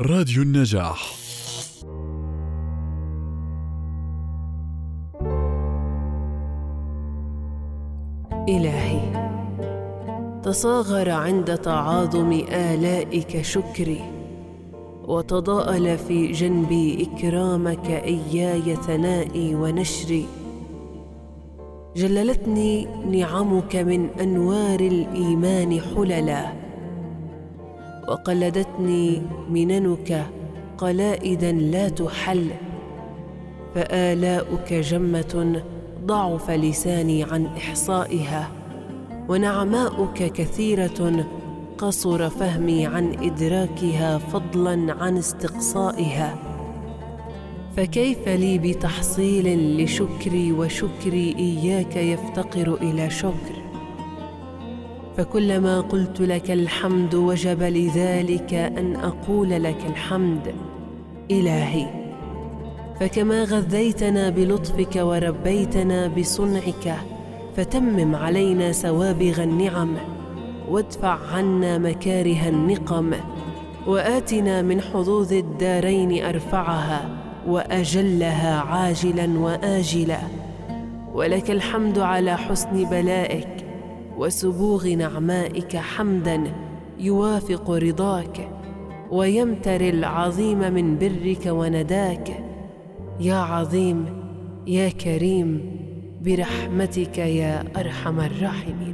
راديو النجاح. إلهي تصاغر عند تعاظم آلائك شكري وتضاءل في جنبي إكرامك إياي ثنائي ونشري. جللتني نعمك من أنوار الإيمان حللا وقلدتني مننك قلائدا لا تحل فآلاؤك جمة ضعف لساني عن إحصائها ونعماؤك كثيرة قصر فهمي عن إدراكها فضلا عن استقصائها. فكيف لي بتحصيل لشكري وشكري إياك يفتقر إلى شكر؟ فكلما قلت لك الحمد وجب لذلك أن أقول لك الحمد. إلهي فكما غذيتنا بلطفك وربيتنا بصنعك فتمم علينا سوابغ النعم وادفع عنا مكاره النقم وآتنا من حظوظ الدارين أرفعها وأجلها عاجلا واجلا. ولك الحمد على حسن بلائك وسبوغ نعمائك حمدا يوافق رضاك ويمتر العظيم من برك ونداك. يا عظيم يا كريم برحمتك يا أرحم الراحمين.